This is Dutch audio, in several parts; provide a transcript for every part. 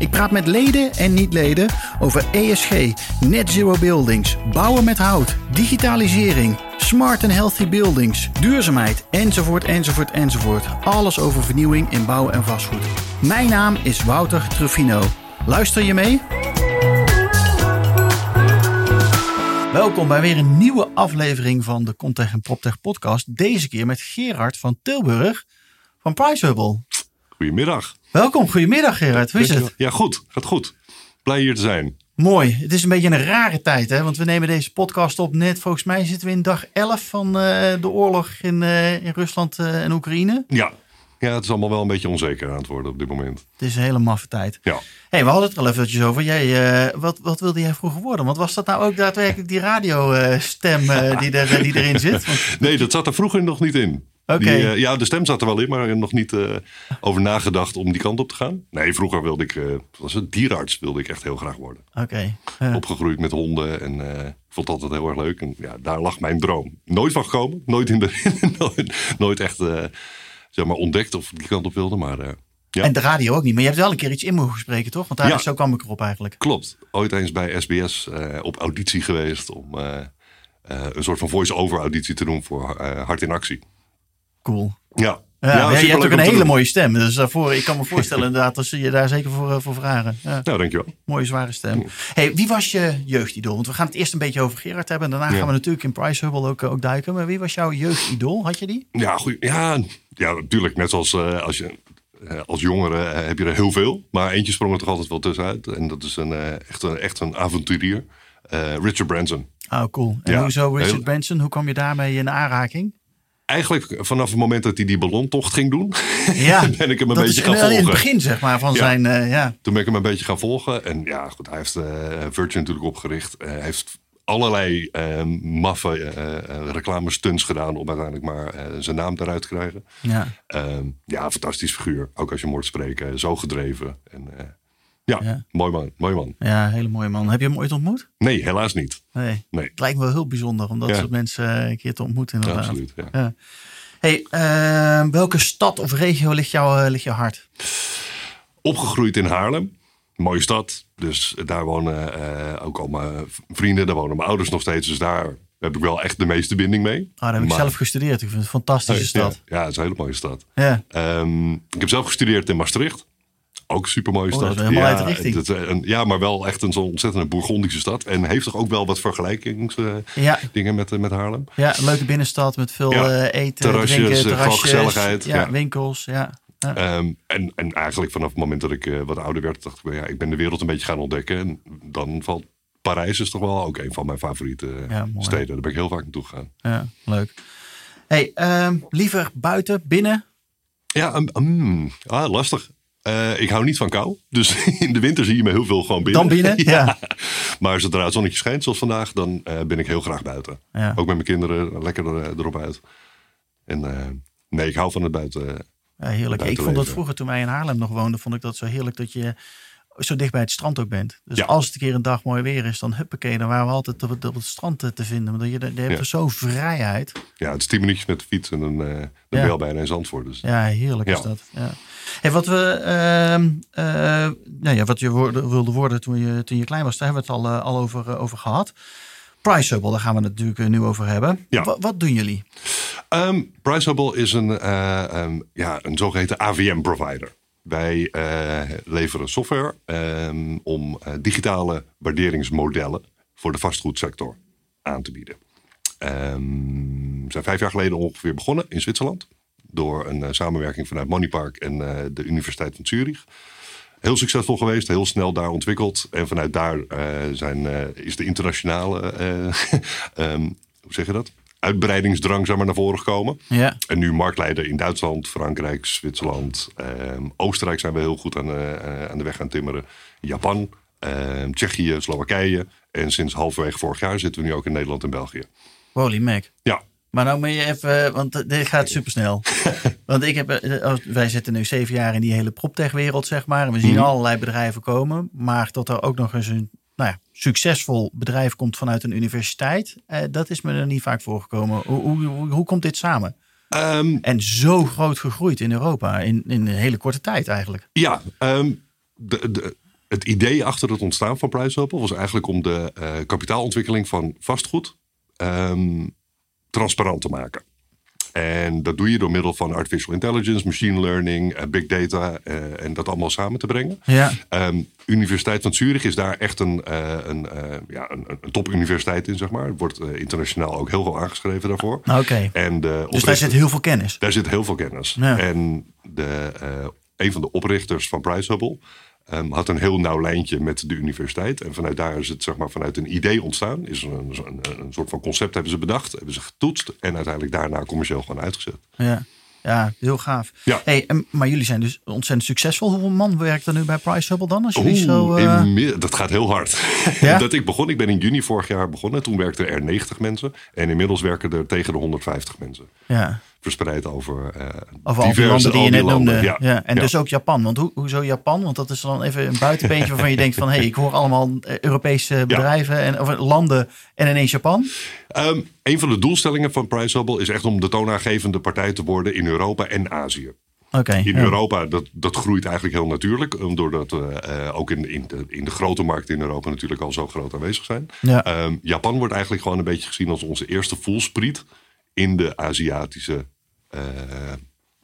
Ik praat met leden en niet-leden over ESG, net zero buildings, bouwen met hout, digitalisering, smart and healthy buildings, duurzaamheid, enzovoort, enzovoort, enzovoort. Alles over vernieuwing in bouw en vastgoed. Mijn naam is Wouter Truffino. Luister je mee? Welkom bij weer een nieuwe aflevering van de Contech en PropTech podcast. Deze keer met Gerard van Tilburg van PriceHubble. Goedemiddag. Welkom, goedemiddag Gerard. Hoe is het? Ja, goed. Gaat goed. Blij hier te zijn. Mooi. Het is een beetje een rare tijd, hè? want we nemen deze podcast op net. Volgens mij zitten we in dag 11 van uh, de oorlog in, uh, in Rusland uh, en Oekraïne. Ja. ja, het is allemaal wel een beetje onzeker aan het worden op dit moment. Het is een hele maffe tijd. Ja. Hey, we hadden het er al eventjes over. Jij, wat, wat wilde jij vroeger worden? Want was dat nou ook daadwerkelijk die radiostem die, er, die erin zit? Want... Nee, dat zat er vroeger nog niet in. Okay. Die, uh, ja, de stem zat er wel in, maar nog niet uh, over nagedacht om die kant op te gaan. Nee, vroeger wilde ik, uh, was het dierenarts wilde ik echt heel graag worden. Oké. Okay. Opgegroeid met honden en ik vond het altijd heel erg leuk. En ja, daar lag mijn droom. Nooit van gekomen, nooit, in de, nooit, nooit echt zeg maar ontdekt of ik die kant op wilde, maar... Ja. En de radio ook niet, maar je hebt wel een keer iets in mogen spreken, toch? Want daar, ja. zo kwam ik erop eigenlijk. Klopt. Ooit eens bij SBS op auditie geweest om een soort van voice-over auditie te doen voor Hart in Actie. Cool. Ja. Ja, ja je hebt ook een hele mooie stem. Dus daarvoor, ik kan me voorstellen inderdaad dat ze je daar zeker voor, voor vragen. Ja. Nou, dankjewel. Mooie zware stem. Hey, wie was je jeugdidool? Want we gaan het eerst een beetje over Gerard hebben. En daarna ja. gaan we natuurlijk in Price Hubble ook, ook duiken. Maar wie was jouw jeugdidool? Had je die? Ja, goed. Ja, ja natuurlijk. Net zoals uh, als je... Als jongere heb je er heel veel. Maar eentje sprong er toch altijd wel tussenuit. En dat is een, echt, een, echt een avonturier. Richard Branson. Oh, cool. En Ja, hoezo Richard heel- Branson? Hoe kwam je daarmee in aanraking? Eigenlijk vanaf het moment dat hij die ballontocht ging doen, Ja, ben ik hem een beetje is gaan in, in het volgen. begin zeg maar van Ja. zijn... eh, ja. Toen ben ik hem een beetje gaan volgen. En ja, goed, hij heeft eh Virgin natuurlijk opgericht. Eh, Hij heeft allerlei maffe eh, reclame-stunts gedaan om uiteindelijk maar zijn naam eruit te krijgen. Ja. Ehm, ja, fantastisch figuur. Ook als je hem hoort spreken. Zo gedreven. En, ja, Ja. mooi man. Mooi man. ja, hele mooie man. Heb je hem ooit ontmoet? Nee, helaas niet. Nee. Nee, Het lijkt me wel heel bijzonder om dat Ja. soort mensen eh, een keer te ontmoeten inderdaad. absoluut. Ja. Hey, eh, welke stad of regio ligt, jou, eh, ligt jouw hart? Opgegroeid in Haarlem. Mooie stad. Dus daar wonen eh, ook al mijn vrienden. Daar wonen mijn ouders nog steeds. Dus daar heb ik wel echt de meeste binding mee. Ah, daar heb ik Maar- zelf gestudeerd. Ik vind het een fantastische stad. Ja, ja, het is een hele mooie stad. Ja. Ehm, ik heb zelf gestudeerd in Maastricht. Ook een super mooie Oh, dat stad. is helemaal ja, het- een- ja, maar wel echt een zo'n ontzettende Bourgondische stad. En heeft toch ook wel wat vergelijkingsdingen Ja. met, eh, met Haarlem. ja, een leuke binnenstad met veel Ja. eh, eten, Terrasjes, drinken, eh, terrasjes. gezelligheid, Ja, winkels. Ja. Ehm, en, en eigenlijk vanaf het moment dat ik eh, wat ouder werd, dacht ik, ja, ik ben de wereld een beetje gaan ontdekken. En dan valt Parijs is toch wel ook een van mijn favoriete eh, steden. Daar ben ik heel vaak naartoe gegaan. ja, leuk. Hey, ehm, liever buiten, binnen? Ja, um, ah, lastig. Eh, ik hou niet van kou. Dus in de winter zie je me heel veel gewoon binnen. Dan binnen? Ja. Maar zodra het zonnetje schijnt, zoals vandaag, dan eh, ben ik heel graag buiten. Ja. Ook met mijn kinderen lekker er, erop uit. En eh, nee, ik hou van het buiten. Heerlijk. Ik vond dat vroeger toen wij in Haarlem nog woonden, vond ik dat zo heerlijk dat je zo dicht bij het strand ook bent. Dus Ja. als het een keer een dag mooi weer is, dan huppakee, dan waren we altijd op het, op het strand te, vinden. Dat je, je Ja. zo'n vrijheid. Ja, het is tien minuutjes met de fiets en dan, dan ben Ja. je al bijna in Zandvoort. Dus. Ja, heerlijk is dat. Ja. Hey, wat we, eh, nou ja, wat je wilde worden toen je, toen je klein was, daar hebben we het al, eh, al over, over gehad. Price Hubble, daar gaan we het natuurlijk nu over hebben. Ja. Wa- wat doen jullie? PriceHubble is een, eh, ehm, ja, een zogeheten AVM-provider. Wij eh, leveren software ehm, om eh, digitale waarderingsmodellen voor de vastgoedsector aan te bieden. Ehm, we zijn vijf jaar geleden ongeveer begonnen in Zwitserland. Door een eh, samenwerking vanuit Moneypark en de Universiteit van Zurich. Heel succesvol geweest, heel snel daar ontwikkeld. En vanuit daar zijn, is de internationale, eh, ehm, hoe zeg je dat? Uitbreidingsdrang zeg maar, naar voren gekomen. Ja, En nu marktleider in Duitsland, Frankrijk, Zwitserland. ehm, Oostenrijk zijn we heel goed aan, de- eh, aan de weg gaan timmeren. Japan, ehm, Tsjechië, Slowakije. En sinds halverwege vorig jaar zitten we nu ook in Nederland en België. holy mac. Ja, Maar nou moet je even, want dit gaat supersnel. want ik heb, eh, wij zitten nu zeven jaar in die hele proptech-wereld, zeg maar. En we zien Mhm. allerlei bedrijven komen. Maar tot er ook nog eens een nou ja, succesvol bedrijf komt vanuit een universiteit, eh, dat is me er niet vaak voorgekomen. Hoe, hoe, hoe, komt dit samen? Ehm, En zo groot gegroeid in Europa in, in een hele korte tijd eigenlijk. Ja, ehm, de, de, het idee achter het ontstaan van PriceOpel was eigenlijk om de eh, kapitaalontwikkeling van vastgoed ehm, transparant te maken. En dat doe je door middel van artificial intelligence, machine learning, eh, big data eh, en dat allemaal samen te brengen. Ja, Ehm, Universiteit van Zurich is daar echt een, eh, een, ja, een, een topuniversiteit in, zeg maar. Het wordt internationaal ook heel veel aangeschreven daarvoor. nou, oké. En de Dus daar zit heel veel kennis. daar zit heel veel kennis. Ja. En de, een van de oprichters van PriceHubble ehm, had een heel nauw lijntje met de universiteit. En vanuit daar is het zeg maar, vanuit een idee ontstaan. Is een, een, een soort van concept hebben ze bedacht, hebben ze getoetst. En uiteindelijk daarna commercieel gewoon uitgezet. Ja, ja heel gaaf. Ja. Hey, en- maar jullie zijn dus ontzettend succesvol. Hoeveel man werkt er nu bij PriceHubble dan? Als jullie zo, Oeh, eh, dat gaat heel hard. Ja? dat ik begon, ik ben in juni vorig jaar begonnen. Toen werkten er 90 mensen. En inmiddels werken er tegen de 150 mensen. ja, Verspreid over, over al die diverse- landen die je net noemde. Ja. Ja. En Ja. dus ook Japan. Want hoe, hoezo Japan? Want dat is dan even een buitenbeentje waarvan je denkt van... hé, hey, ik hoor allemaal eh, Europese bedrijven en of landen en ineens Japan. Ehm, een van de doelstellingen van PriceHubble is echt om de toonaangevende partij te worden in Europa en Azië. In ja. Europa, dat, dat groeit eigenlijk heel natuurlijk. Doordat we eh, ook in, in, de, in de grote markten in Europa natuurlijk al zo groot aanwezig zijn. Ja. Ehm, Japan wordt eigenlijk gewoon een beetje gezien als onze eerste voelspriet in de Aziatische eh,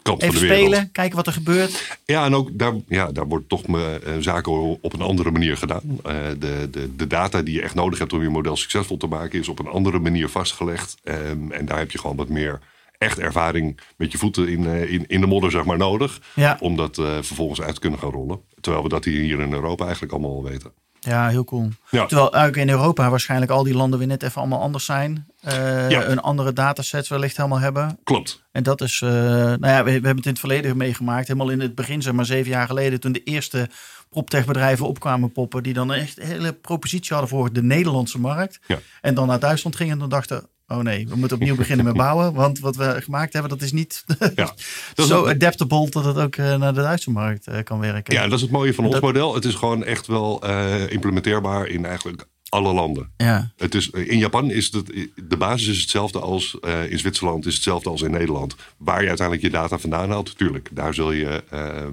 kant Even van de wereld. spelen, kijken wat er gebeurt. Ja, en ook daar, ja, daar wordt toch me, eh, zaken op een andere manier gedaan. Eh, de, de, de data die je echt nodig hebt om je model succesvol te maken, is op een andere manier vastgelegd. Ehm, en daar heb je gewoon wat meer echt ervaring met je voeten in, in, in de modder zeg maar, nodig. Ja. Om dat vervolgens uit te kunnen gaan rollen. Terwijl we dat hier in Europa eigenlijk allemaal al weten. Ja, heel cool. Ja. Terwijl ook in Europa waarschijnlijk al die landen weer net even allemaal anders zijn. Eh, Ja. Een andere datasets wellicht helemaal hebben. Klopt. En dat is, eh, nou ja, we, we hebben het in het verleden meegemaakt. Helemaal in het begin, zeg maar zeven jaar geleden, toen de eerste proptech-bedrijven opkwamen poppen. Die dan echt een hele propositie hadden voor de Nederlandse markt. Ja. En dan naar Duitsland gingen en dan dachten, oh nee, we moeten opnieuw beginnen met bouwen. Want wat we gemaakt hebben, dat is niet Ja. Dat is zo adaptable dat het ook eh, naar de Duitse markt eh, kan werken. Ja, dat is het mooie van ons Dat- model. Het is gewoon echt wel eh, implementeerbaar in eigenlijk alle landen. Ja. Het is, in Japan is het, de basis is hetzelfde als in Zwitserland, is hetzelfde als in Nederland. Waar je uiteindelijk je data vandaan haalt, natuurlijk. Daar zul je eh,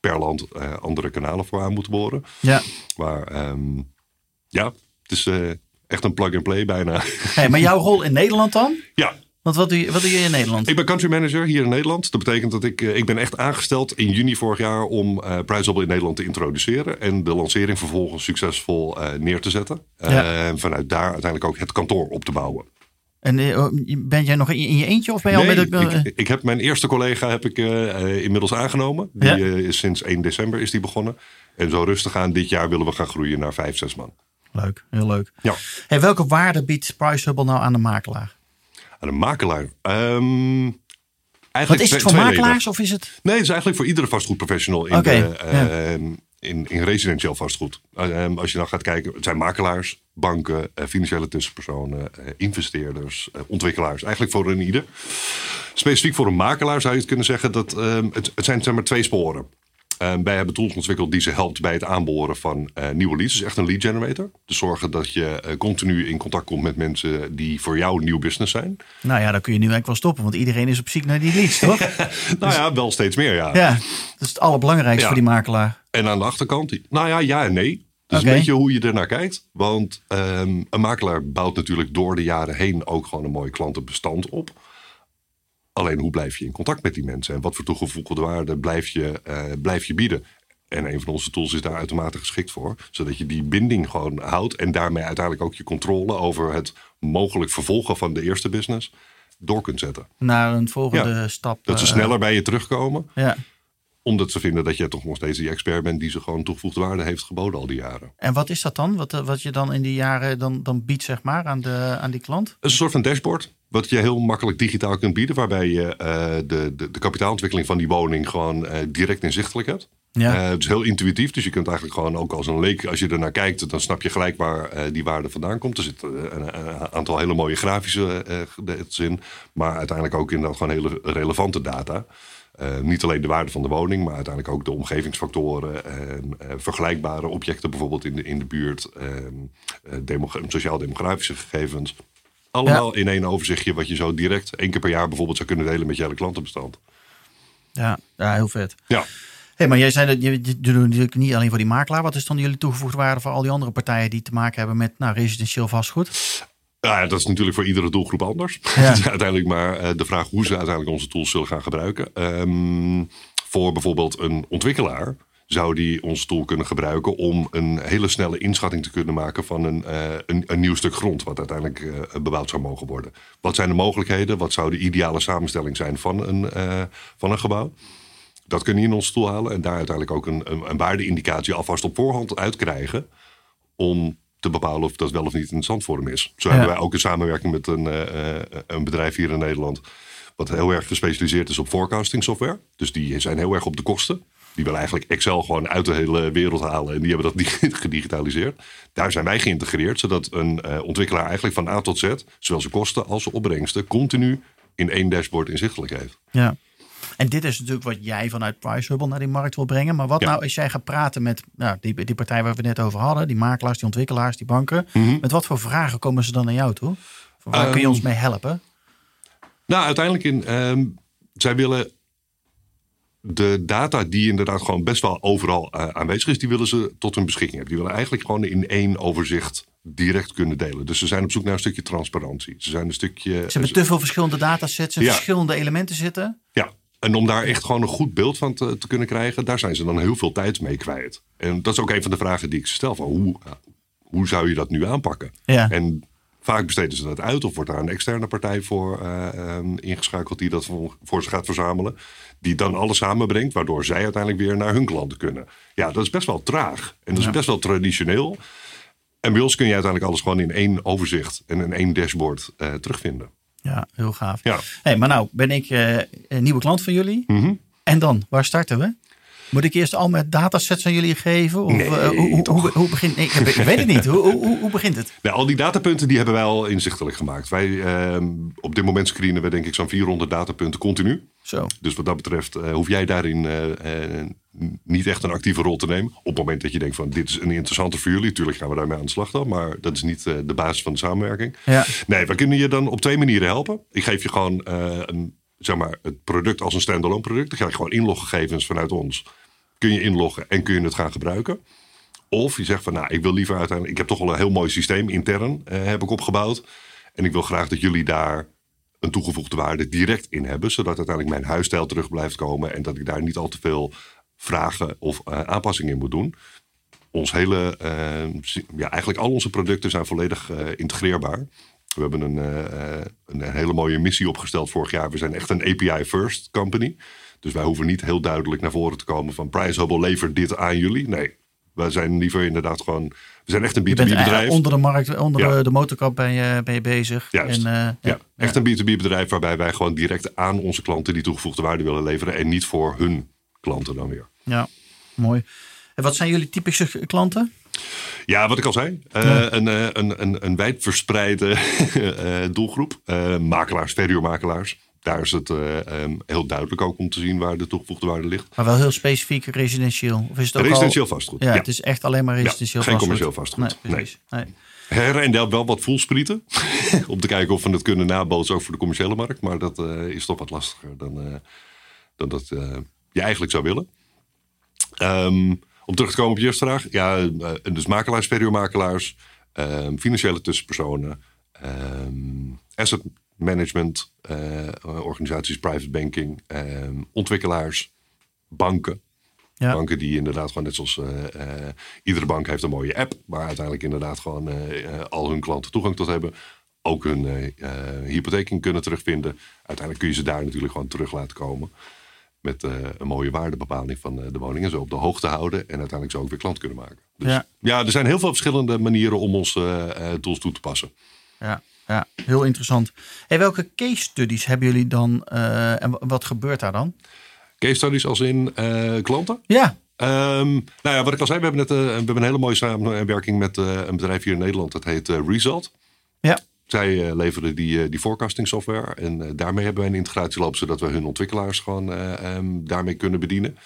per land andere kanalen voor aan moeten boren. ja. Maar ehm, ja, het is echt een plug-and-play bijna. Hey, maar jouw rol in Nederland dan? ja, Want wat doe je, wat doe je in Nederland? ik ben country manager hier in Nederland. Dat betekent dat ik, eh, ik ben echt aangesteld in juni vorig jaar om PriceHubble in Nederland te introduceren. En de lancering vervolgens succesvol eh, neer te zetten. Ja. En vanuit daar uiteindelijk ook het kantoor op te bouwen. En eh, ben jij nog in je eentje of ben je al met de... ik, ik heb mijn eerste collega heb ik, inmiddels aangenomen. Die Ja. is sinds 1 december is die begonnen. En zo rustig aan dit jaar willen we gaan groeien naar 5, 6 man. Leuk, heel leuk. Ja. Hey, welke waarde biedt PriceHubble nou aan de makelaar? Aan een makelaar. Ehm Wat eigenlijk is het voor makelaars of is het... Nee, het is eigenlijk voor iedere vastgoedprofessional in, de, ja. ehm, in, in residentieel vastgoed. Ehm, als je dan gaat kijken, het zijn makelaars, banken, eh, financiële tussenpersonen, eh, investeerders, eh, ontwikkelaars. Eigenlijk voor een ieder. Specifiek voor een makelaar zou je het kunnen zeggen dat het, het zijn zeg maar twee sporen. Ehm, wij hebben tools ontwikkeld die ze helpt bij het aanboren van eh, nieuwe leads. Is echt een lead generator. Dus zorgen dat je eh, continu in contact komt met mensen die voor jou nieuw business zijn. Nou ja, dan kun je nu eigenlijk wel stoppen, want iedereen is op zoek naar die leads, toch? Nou ja, wel steeds meer ja. ja, dat is het allerbelangrijkste Ja. voor die makelaar. En aan de achterkant, nou ja, ja en nee. Dus Oké. een beetje hoe je er naar kijkt. Want ehm, een makelaar bouwt natuurlijk door de jaren heen ook gewoon een mooi klantenbestand op. Alleen hoe blijf je in contact met die mensen? En wat voor toegevoegde waarde blijf je, eh, blijf je bieden? En een van onze tools is daar uitermate geschikt voor. Zodat je die binding gewoon houdt. En daarmee uiteindelijk ook je controle over het mogelijk vervolgen van de eerste business door kunt zetten. Naar een volgende Ja, stap. Dat ze eh, sneller bij je terugkomen Ja. omdat ze vinden dat jij toch nog steeds die expert bent die ze gewoon toegevoegde waarde heeft geboden al die jaren. En wat is dat dan? Wat, eh, wat je dan in die jaren dan, dan biedt, zeg maar, aan, de, aan die klant? Een soort van dashboard. Wat je heel makkelijk digitaal kunt bieden. Waarbij je eh, de, de, de kapitaalontwikkeling van die woning gewoon eh, direct inzichtelijk hebt. Ja. Uh, het is heel intuïtief, dus je kunt eigenlijk gewoon ook als een leek, als je er naar kijkt, dan snap je gelijk waar die waarde vandaan komt. Er zitten een, een, aantal hele mooie grafische uh, in, maar uiteindelijk ook inderdaad gewoon hele relevante data. niet alleen de waarde van de woning, maar uiteindelijk ook de omgevingsfactoren, vergelijkbare objecten bijvoorbeeld in de, in de buurt, sociaal-demografische gegevens. Allemaal in één overzichtje, wat je zo direct één keer per jaar bijvoorbeeld zou kunnen delen met je hele klantenbestand. Ja, ja heel vet. Ja. Hey, maar jij zei dat je, doet natuurlijk niet alleen voor die makelaar. Wat is dan jullie toegevoegde waarde voor al die andere partijen die te maken hebben met nou, residentieel vastgoed? Ja, dat is natuurlijk voor iedere doelgroep anders. Ja. uiteindelijk maar eh, de vraag hoe ze uiteindelijk onze tools zullen gaan gebruiken. Ehm, voor bijvoorbeeld een ontwikkelaar zou die ons tool kunnen gebruiken om een hele snelle inschatting te kunnen maken van een, uh, een, een, nieuw stuk grond, wat uiteindelijk uh, bebouwd zou mogen worden. Wat zijn de mogelijkheden? Wat zou de ideale samenstelling zijn van een, uh, van een gebouw? Dat kunnen je in ons tool halen en daar uiteindelijk ook een, een, een waardeindicatie alvast op voorhand uitkrijgen om te bepalen of dat wel of niet een vorm is. Zo hebben wij ook een samenwerking met een, een bedrijf hier in Nederland wat heel erg gespecialiseerd is op forecasting software. Dus die zijn heel erg op de kosten. Die willen eigenlijk Excel gewoon uit de hele wereld halen. En die hebben dat gedigitaliseerd. Daar zijn wij geïntegreerd, zodat een uh, ontwikkelaar eigenlijk van A tot Z, zowel zijn kosten als zijn opbrengsten, continu in één dashboard inzichtelijk heeft. Ja. En dit is natuurlijk wat jij vanuit PriceHubble naar die markt wil brengen. Maar wat nou als jij gaat praten met nou, die, die partij waar we net over hadden, die makelaars, die ontwikkelaars, die banken. Mhm. Met wat voor vragen komen ze dan naar jou toe? Waar kun je ons ehm, mee helpen? Nou, uiteindelijk in. Um, zij willen de data die inderdaad gewoon best wel overal uh, aanwezig is, die willen ze tot hun beschikking hebben. Die willen eigenlijk gewoon in één overzicht direct kunnen delen. Dus ze zijn op zoek naar een stukje transparantie. Ze zijn een stukje. Ze hebben te veel verschillende datasets en verschillende elementen zitten. Ja. En om daar echt gewoon een goed beeld van te, te, kunnen krijgen, daar zijn ze dan heel veel tijd mee kwijt. En dat is ook een van de vragen die ik stel: van hoe, hoe zou je dat nu aanpakken? Ja. En Vaak besteden ze dat uit of wordt daar een externe partij voor uh, um, ingeschakeld die dat voor, voor ze gaat verzamelen. Die dan alles samenbrengt, waardoor zij uiteindelijk weer naar hun klanten kunnen. Ja, dat is best wel traag en dat is best wel traditioneel. En bij ons kun je uiteindelijk alles gewoon in één overzicht en in één dashboard uh, terugvinden. Ja, heel gaaf. Ja. Hey, maar nou ben ik uh, een nieuwe klant van jullie. Mm En dan, waar starten we? Moet ik eerst al met datasets aan jullie geven? Of, nee, uh, hoe, hoe, hoe, begint nee, ik, weet het niet. hoe, hoe, begint het? Nou, al die datapunten die hebben wij al inzichtelijk gemaakt. Wij, uh, op dit moment screenen we denk ik zo'n 400 datapunten continu. Zo. Dus wat dat betreft uh, hoef jij daarin eh, niet echt een actieve rol te nemen. Op het moment dat je denkt van dit is een interessante voor jullie. Natuurlijk gaan we daarmee aan de slag dan. Maar dat is niet de basis van de samenwerking. Ja. Nee, we kunnen je dan op twee manieren helpen. Ik geef je gewoon een, zeg maar, het product als een standalone product. Dan krijg je gewoon inloggegevens vanuit ons kun je inloggen en kun je het gaan gebruiken. Of je zegt van nou, ik wil liever uiteindelijk, ik heb toch al een heel mooi systeem intern eh, heb ik opgebouwd. En ik wil graag dat jullie daar een toegevoegde waarde direct in hebben. Zodat uiteindelijk mijn huisstijl terug blijft komen. En dat ik daar niet al te veel vragen of uh, aanpassingen in moet doen. Ons hele, uh, ja, eigenlijk al onze producten zijn volledig uh, integreerbaar. We hebben een, een hele mooie missie opgesteld vorig jaar. We zijn echt een API first company. Dus wij hoeven niet heel duidelijk naar voren te komen van PriceHubble levert dit aan jullie. Nee, wij zijn liever inderdaad gewoon. We zijn echt een B2B-bedrijf. Onder de markt, onder de motorkap ben je, ben je bezig. Juist. En, uh, ja, echt een B2B-bedrijf waarbij wij gewoon direct aan onze klanten die toegevoegde waarde willen leveren. En niet voor hun klanten dan weer. Ja, mooi. En wat zijn jullie typische klanten? Ja, wat ik al zei. Uh, een, een, een, een wijdverspreide doelgroep. makelaars, verhuurmakelaars daar is het um, heel duidelijk ook om te zien waar de toegevoegde waarde ligt. Maar wel heel specifiek residentieel? Of is het ook residentieel al... vastgoed. Ja, het is echt alleen maar residentieel ja, geen commercieel vastgoed. Nee, precies. Nee. nee. Her en der wel wat voelsprieten. om te kijken of we het kunnen nabootsen ook voor de commerciële markt. Maar dat uh, is toch wat lastiger dan, uh, dan dat je eigenlijk zou willen. Um, om terug te komen op je vraag. Ja, dus makelaars, verhuurmakelaars, um, financiële tussenpersonen, um, asset management, uh, organisaties, private banking, uh, ontwikkelaars, banken. Ja. Banken die inderdaad gewoon net zoals uh, iedere bank heeft een mooie app, waar uiteindelijk inderdaad gewoon al hun klanten toegang tot hebben. Ook hun hypotheek kunnen terugvinden. Uiteindelijk kun je ze daar natuurlijk gewoon terug laten komen. Met een mooie waardebepaling van de woningen. Zo op de hoogte houden. En uiteindelijk zo ook weer klant kunnen maken. Dus ja, ja er zijn heel veel verschillende manieren om onze tools toe te passen. Ja ja, heel interessant. Hey, welke case studies hebben jullie dan uh, en wat gebeurt daar dan? Case studies als in uh, klanten? Ja. Ehm, nou ja, wat ik al zei, we hebben, net, eh, we hebben een hele mooie samenwerking met eh, een bedrijf hier in Nederland. Dat heet eh, Result. Ja. Zij eh, leveren die, eh, die forecasting software. En eh, daarmee hebben wij een integratie lopen, zodat we hun ontwikkelaars gewoon eh, ehm, daarmee kunnen bedienen.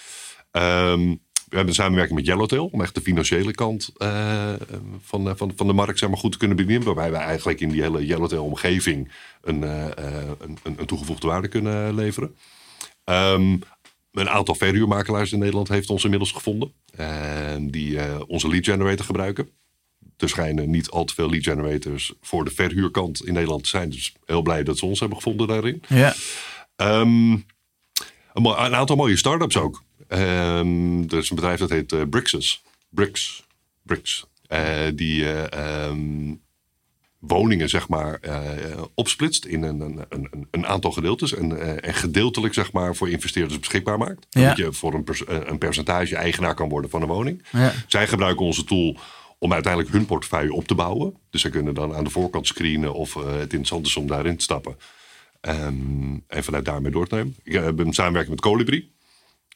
Ehm, we hebben een samenwerking met Yellowtail om echt de financiële kant eh, van, van, van de markt zeg maar, goed te kunnen bedienen. Waarbij wij eigenlijk in die hele Yellowtail-omgeving een, een, een, toegevoegde waarde kunnen leveren. Ehm, een aantal verhuurmakelaars in Nederland heeft ons inmiddels gevonden. En die onze lead generator gebruiken. Er schijnen niet al te veel lead generators voor de verhuurkant in Nederland te zijn. Dus heel blij dat ze ons hebben gevonden daarin. Ja. Ehm, een, aantal mooie start-ups ook. Ehm, er is een bedrijf dat heet eh, Brixus. Brix. Brix. Eh, die eh, ehm, woningen, zeg maar, opsplitst in een, een, een, een aantal gedeeltes. En, en gedeeltelijk, zeg maar, voor investeerders beschikbaar maakt. Ja. Zodat je voor een, pers- een percentage eigenaar kan worden van een woning. Ja. Zij gebruiken onze tool om uiteindelijk hun portefeuille op te bouwen. Dus zij kunnen dan aan de voorkant screenen of eh, het interessant is om daarin te stappen. Ehm, en vanuit daarmee door te nemen. Ik heb een samenwerking met Colibri.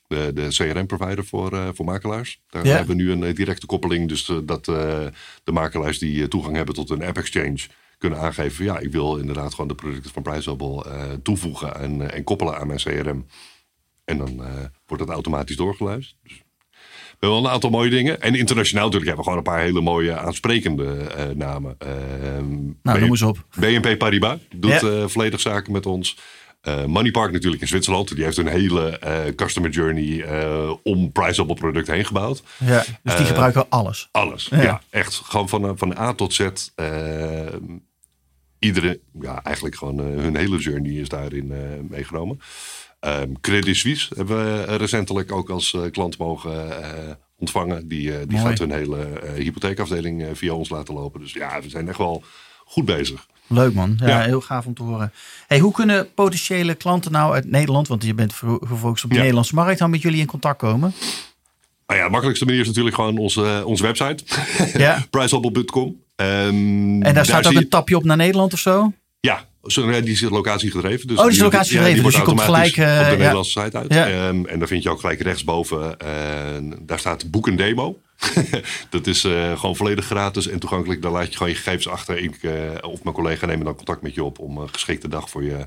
De, de CRM-provider voor, eh, voor makelaars. Daar Ja. hebben we nu een eh, directe koppeling. Dus eh, dat eh, de makelaars die eh, toegang hebben tot een app-exchange... kunnen aangeven, ja, ik wil inderdaad gewoon de producten van Priceable eh toevoegen en, eh, en koppelen aan mijn CRM. En dan eh, wordt dat automatisch doorgeluisterd. Dus we hebben wel een aantal mooie dingen. En internationaal natuurlijk hebben we gewoon een paar hele mooie aansprekende eh, namen. Ehm, Nou, B- noem eens op. BNP Paribas doet Ja. eh, volledig zaken met ons. Eh Moneypark natuurlijk in Zwitserland. Die heeft een hele customer journey om Priceable product heen gebouwd. Ja. Dus die gebruiken alles. Alles. Ja. Ja, echt. Gewoon van, van A tot Z. iedere, ja, eigenlijk gewoon hun hele journey is daarin meegenomen. Ehm, Credit Suisse hebben we eh, recentelijk ook als eh, klant mogen eh, ontvangen. Die, die Mooi. gaat hun hele hypotheekafdeling via ons laten lopen. Dus ja, we zijn echt wel goed bezig. Leuk man. Ja, Ja. heel gaaf om te horen. Hey, hoe kunnen potentiële klanten nou uit Nederland, want je bent gefocust op de Ja. Nederlandse markt, dan met jullie in contact komen? Nou ja, de makkelijkste manier is natuurlijk gewoon onze, onze website. Ja. Priceable.com. Ehm, En daar daar staat ook je- een tapje op naar Nederland of zo? Ja, ja, die is locatie gedreven. Dus Oh, die is locatie ja, gedreven, dus je komt gelijk, eh, op de ja. Nederlandse site uit. Ja. Ehm, en dan vind je ook gelijk rechtsboven, eh, daar staat boek een demo. dat is eh, gewoon volledig gratis en toegankelijk. Daar laat je gewoon je gegevens achter. Ik of mijn collega nemen dan contact met je op om een geschikte dag voor je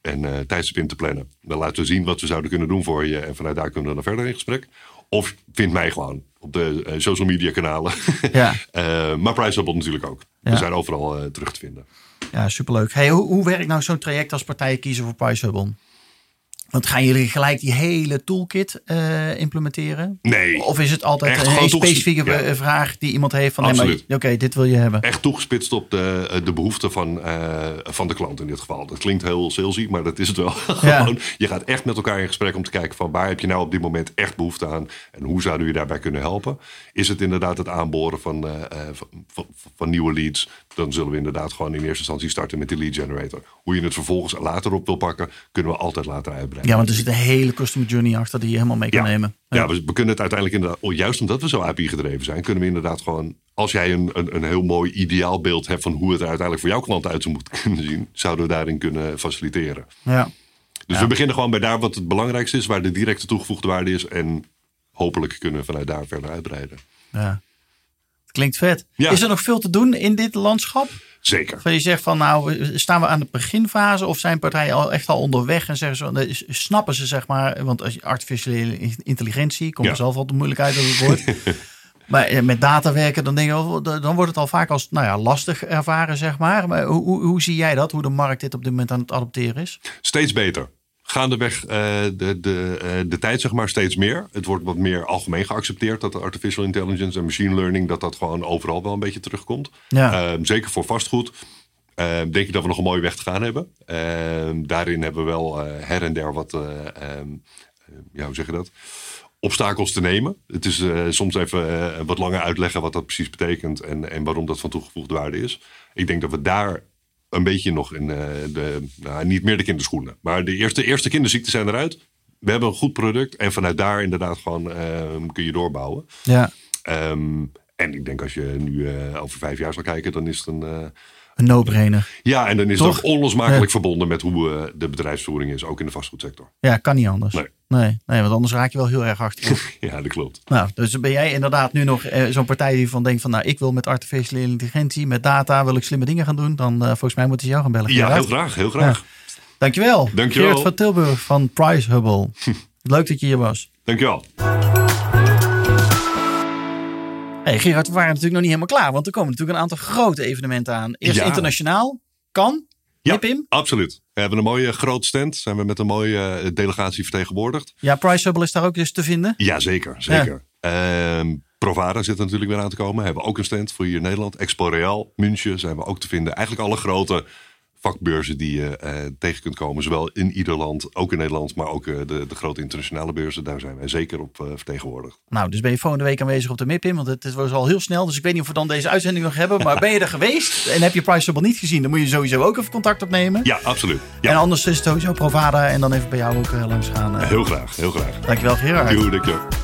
en tijdstip te plannen. Dan laten we zien wat we zouden kunnen doen voor je. En vanuit daar kunnen we dan verder in gesprek. Of vind mij gewoon op de social media kanalen. Ja. Maar Priceable natuurlijk ook. Ja. We zijn overal terug te vinden. Ja, superleuk. Hey, hoe, hoe werkt nou zo'n traject als partijen kiezen voor PriceHubble? Want gaan jullie gelijk die hele toolkit eh, implementeren? Nee. Of is het altijd Echt een specifieke ja. eh, vraag die iemand heeft van... Absoluut. Oké, dit wil je hebben. echt toegespitst op de, eh, de behoeften van, van de klant in dit geval. Dat klinkt heel salesy, maar dat is het wel. Gewoon, je gaat echt met elkaar in gesprek om te kijken van waar heb je nou op dit moment echt behoefte aan en hoe zouden we je daarbij kunnen helpen. Is het inderdaad het aanboren van, van, van, van nieuwe leads? Dan zullen we inderdaad gewoon in eerste instantie starten met die lead generator. Hoe je het vervolgens later op wil pakken, kunnen we altijd later uitbreiden. Ja, want er zit een hele customer journey achter die je helemaal mee kan Ja. nemen. Ja, we, we kunnen het uiteindelijk inderdaad, oh, juist omdat we zo API gedreven zijn, kunnen we inderdaad gewoon, als jij een, een, een heel mooi ideaalbeeld hebt van hoe het er uiteindelijk voor jouw klant uit zou moeten kunnen zien, zouden we daarin kunnen faciliteren. Ja. Dus we beginnen gewoon bij daar wat het belangrijkste is, waar de directe toegevoegde waarde is. En hopelijk kunnen we vanuit daar verder uitbreiden. ja. Klinkt vet. Ja. Is er nog veel te doen in dit landschap? Zeker. Of je zegt van nou, staan we aan de beginfase of zijn partijen al echt al onderweg en zeggen ze, snappen ze zeg maar, want als je artificiële intelligentie, komt er zelf al de moeilijkheid over het woord. maar eh, met data werken, dan denk je, dan wordt het al vaak als nou ja, lastig ervaren, zeg maar. Maar hoe, hoe, hoe zie jij dat, hoe de markt dit op dit moment aan het adopteren is? Steeds beter. Gaandeweg eh de, de, eh, de tijd, zeg maar, steeds meer. Het wordt wat meer algemeen geaccepteerd dat de artificial intelligence en machine learning, dat dat gewoon overal wel een beetje terugkomt. Ja. Ehm, zeker voor vastgoed. Ehm, denk ik dat we nog een mooie weg te gaan hebben. Ehm, daarin hebben we wel eh, her en der wat, ja, hoe zeg je dat? Obstakels te nemen. Het is soms even wat langer uitleggen wat dat precies betekent en, en waarom dat van toegevoegde waarde is. Ik denk dat we daar een beetje nog in eh, de, nou, niet meer de kinderschoenen, maar de eerste, eerste kinderziekten zijn eruit. We hebben een goed product en vanuit daar inderdaad gewoon ehm, kun je doorbouwen. Ja. Ehm, en ik denk als je nu eh, over vijf jaar zal kijken, dan is het een, eh, een no-brainer. Ja, en dan is Toch? het ook onlosmakelijk Ja. verbonden met hoe de bedrijfsvoering is, ook in de vastgoedsector. Ja, kan niet anders. Nee. Nee, nee want anders raak je wel heel erg achter. Ja, dat klopt. nou, dus ben jij inderdaad nu nog eh, zo'n partij die van denkt van... nou, ik wil met artificiële intelligentie, met data, wil ik slimme dingen gaan doen. Dan eh, volgens mij moeten ze jou gaan bellen. Ja, heel graag, heel graag. Dankjewel. Dankjewel. Geert van Tilburg van Price Hubble. Leuk dat je hier was. Dankjewel. Hey Gerard, we waren natuurlijk nog niet helemaal klaar. Want er komen natuurlijk een aantal grote evenementen aan. Eerst Ja. internationaal. Kan. Ja, Nipim. absoluut. We hebben een mooie grote stand. Zijn we met een mooie eh, delegatie vertegenwoordigd. Ja, Price Hubble is daar ook dus te vinden. Ja, zeker. zeker. Ehm, Provada zit er natuurlijk weer aan te komen. Hebben we ook een stand voor hier in Nederland. Expo Real, München zijn we ook te vinden. Eigenlijk alle grote vakbeurzen die je eh, tegen kunt komen. Zowel in ieder land, ook in Nederland, maar ook eh, de, de grote internationale beurzen. Daar zijn wij zeker op eh, vertegenwoordigd. Nou, dus ben je volgende week aanwezig op de MIPIM. Want het was al heel snel. Dus ik weet niet of we dan deze uitzending nog hebben. Maar ben je er geweest en heb je Price Hubble niet gezien... dan moet je sowieso ook even contact opnemen. Ja, absoluut. Ja, En anders is het sowieso Provada. En dan even bij jou ook langs gaan. heel graag, heel graag. Dankjewel Gerard. Doei, dankjewel.